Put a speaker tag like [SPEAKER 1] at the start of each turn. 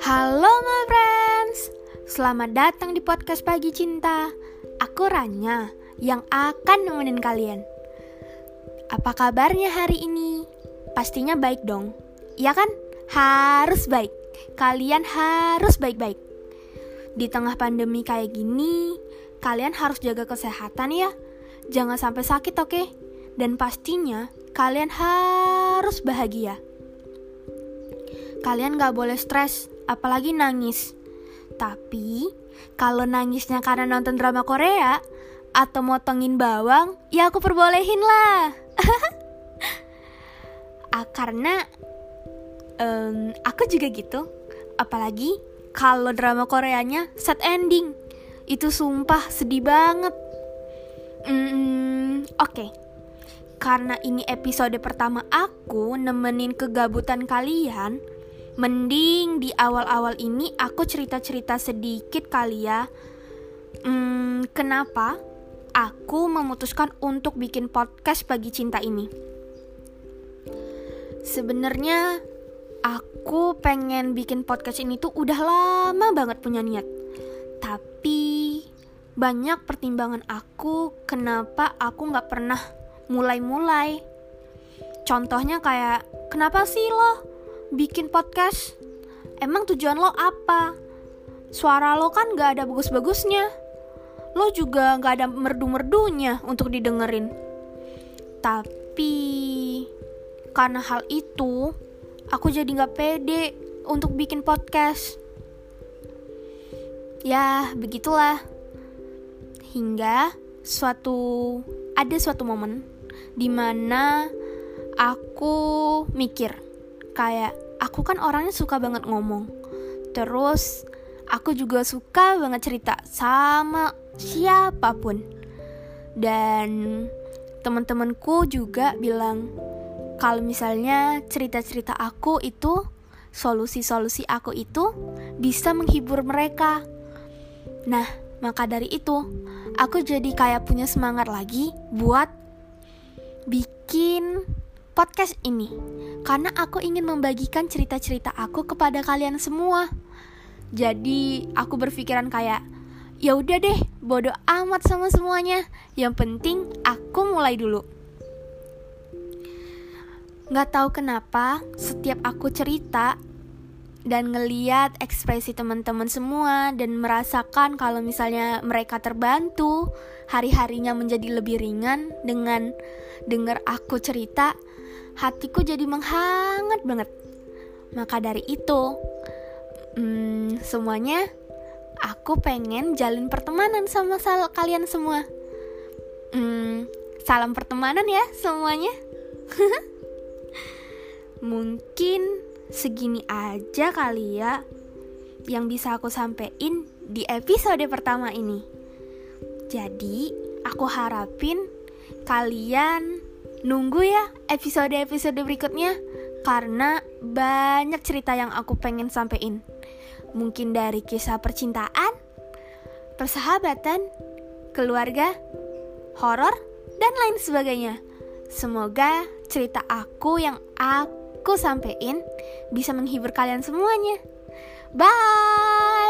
[SPEAKER 1] Halo my friends, selamat datang di podcast Pagi Cinta. Aku Ranya yang akan nemenin kalian. Apa kabarnya hari ini? Pastinya baik dong, ya kan? Harus baik. Kalian harus baik-baik. Di tengah pandemi kayak gini, kalian harus jaga kesehatan ya. Jangan sampai sakit, oke? Okay? Dan pastinya kalian harus bahagia. Kalian gak boleh stres, apalagi nangis. Tapi, kalau nangisnya karena nonton drama Korea atau motongin bawang, ya aku perbolehin lah. ah, karena um, aku juga gitu. Apalagi kalau drama Koreanya sad ending. Itu sumpah sedih banget. Hmm, oke. Okay. Karena ini episode pertama aku nemenin kegabutan kalian, Mending di awal-awal ini aku cerita-cerita sedikit kali ya. Hmm, kenapa aku memutuskan untuk bikin podcast pagi cinta ini? Sebenarnya aku pengen bikin podcast ini tuh udah lama banget punya niat. Tapi banyak pertimbangan aku kenapa aku nggak pernah mulai-mulai. Contohnya kayak kenapa sih lo bikin podcast? Emang tujuan lo apa? Suara lo kan gak ada bagus-bagusnya. Lo juga gak ada merdu-merdunya untuk didengerin. Tapi karena hal itu, aku jadi gak pede untuk bikin podcast. Ya, begitulah. Hingga suatu ada suatu momen di mana aku mikir kayak aku kan orangnya suka banget ngomong. Terus aku juga suka banget cerita sama siapa pun. Dan teman-temanku juga bilang kalau misalnya cerita-cerita aku itu solusi-solusi aku itu bisa menghibur mereka. Nah maka dari itu aku jadi kayak punya semangat lagi buat bikin podcast ini karena aku ingin membagikan cerita-cerita aku kepada kalian semua. Jadi aku berpikiran kayak ya udah deh, bodoh amat sama semuanya. Yang penting aku mulai dulu. Gak tahu kenapa setiap aku cerita dan ngeliat ekspresi teman-teman semua dan merasakan kalau misalnya mereka terbantu, hari-harinya menjadi lebih ringan dengan dengar aku cerita hatiku jadi menghangat banget. Maka dari itu, hmm, semuanya aku pengen jalin pertemanan sama sal kalian semua. Hmm, salam pertemanan ya semuanya. Mungkin segini aja kali ya yang bisa aku sampein di episode pertama ini. Jadi, aku harapin kalian Nunggu ya episode-episode berikutnya karena banyak cerita yang aku pengen sampein. Mungkin dari kisah percintaan, persahabatan, keluarga, horor, dan lain sebagainya. Semoga cerita aku yang aku sampein bisa menghibur kalian semuanya. Bye.